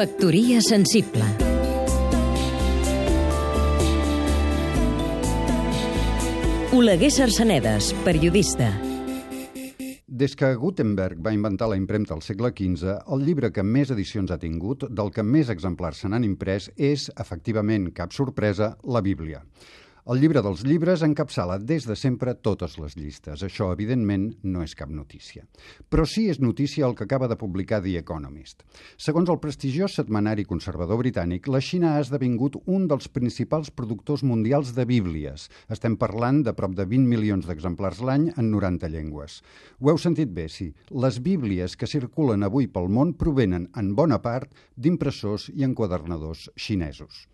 Factoria sensible Oleguer Sarsenedes, periodista Des que Gutenberg va inventar la impremta al segle XV, el llibre que més edicions ha tingut, del que més exemplars se n'han imprès, és, efectivament, cap sorpresa, la Bíblia. El llibre dels llibres encapçala des de sempre totes les llistes. Això, evidentment, no és cap notícia. Però sí és notícia el que acaba de publicar The Economist. Segons el prestigiós setmanari conservador britànic, la Xina ha esdevingut un dels principals productors mundials de bíblies. Estem parlant de prop de 20 milions d'exemplars l'any en 90 llengües. Ho heu sentit bé, sí. Les bíblies que circulen avui pel món provenen, en bona part, d'impressors i enquadernadors xinesos.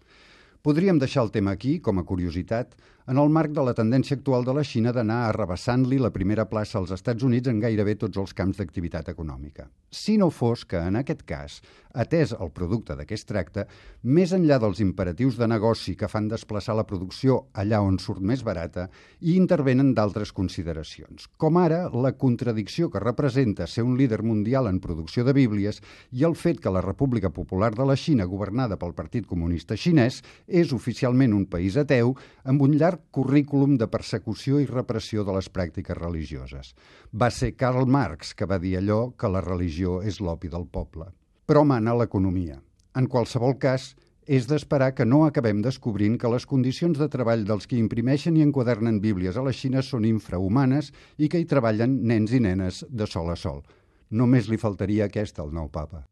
Podríem deixar el tema aquí, com a curiositat, en el marc de la tendència actual de la Xina d'anar arrabassant-li la primera plaça als Estats Units en gairebé tots els camps d'activitat econòmica. Si no fos que, en aquest cas, atès el producte es tracta, més enllà dels imperatius de negoci que fan desplaçar la producció allà on surt més barata, hi intervenen d'altres consideracions, com ara la contradicció que representa ser un líder mundial en producció de bíblies i el fet que la República Popular de la Xina, governada pel Partit Comunista Xinès, és oficialment un país ateu amb un llarg currículum de persecució i repressió de les pràctiques religioses. Va ser Karl Marx que va dir allò que la religió és l'opi del poble. Però mana l'economia. En qualsevol cas, és d'esperar que no acabem descobrint que les condicions de treball dels que imprimeixen i enquadernen bíblies a la Xina són infrahumanes i que hi treballen nens i nenes de sol a sol. Només li faltaria aquesta al nou papa.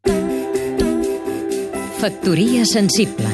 Factoria sensible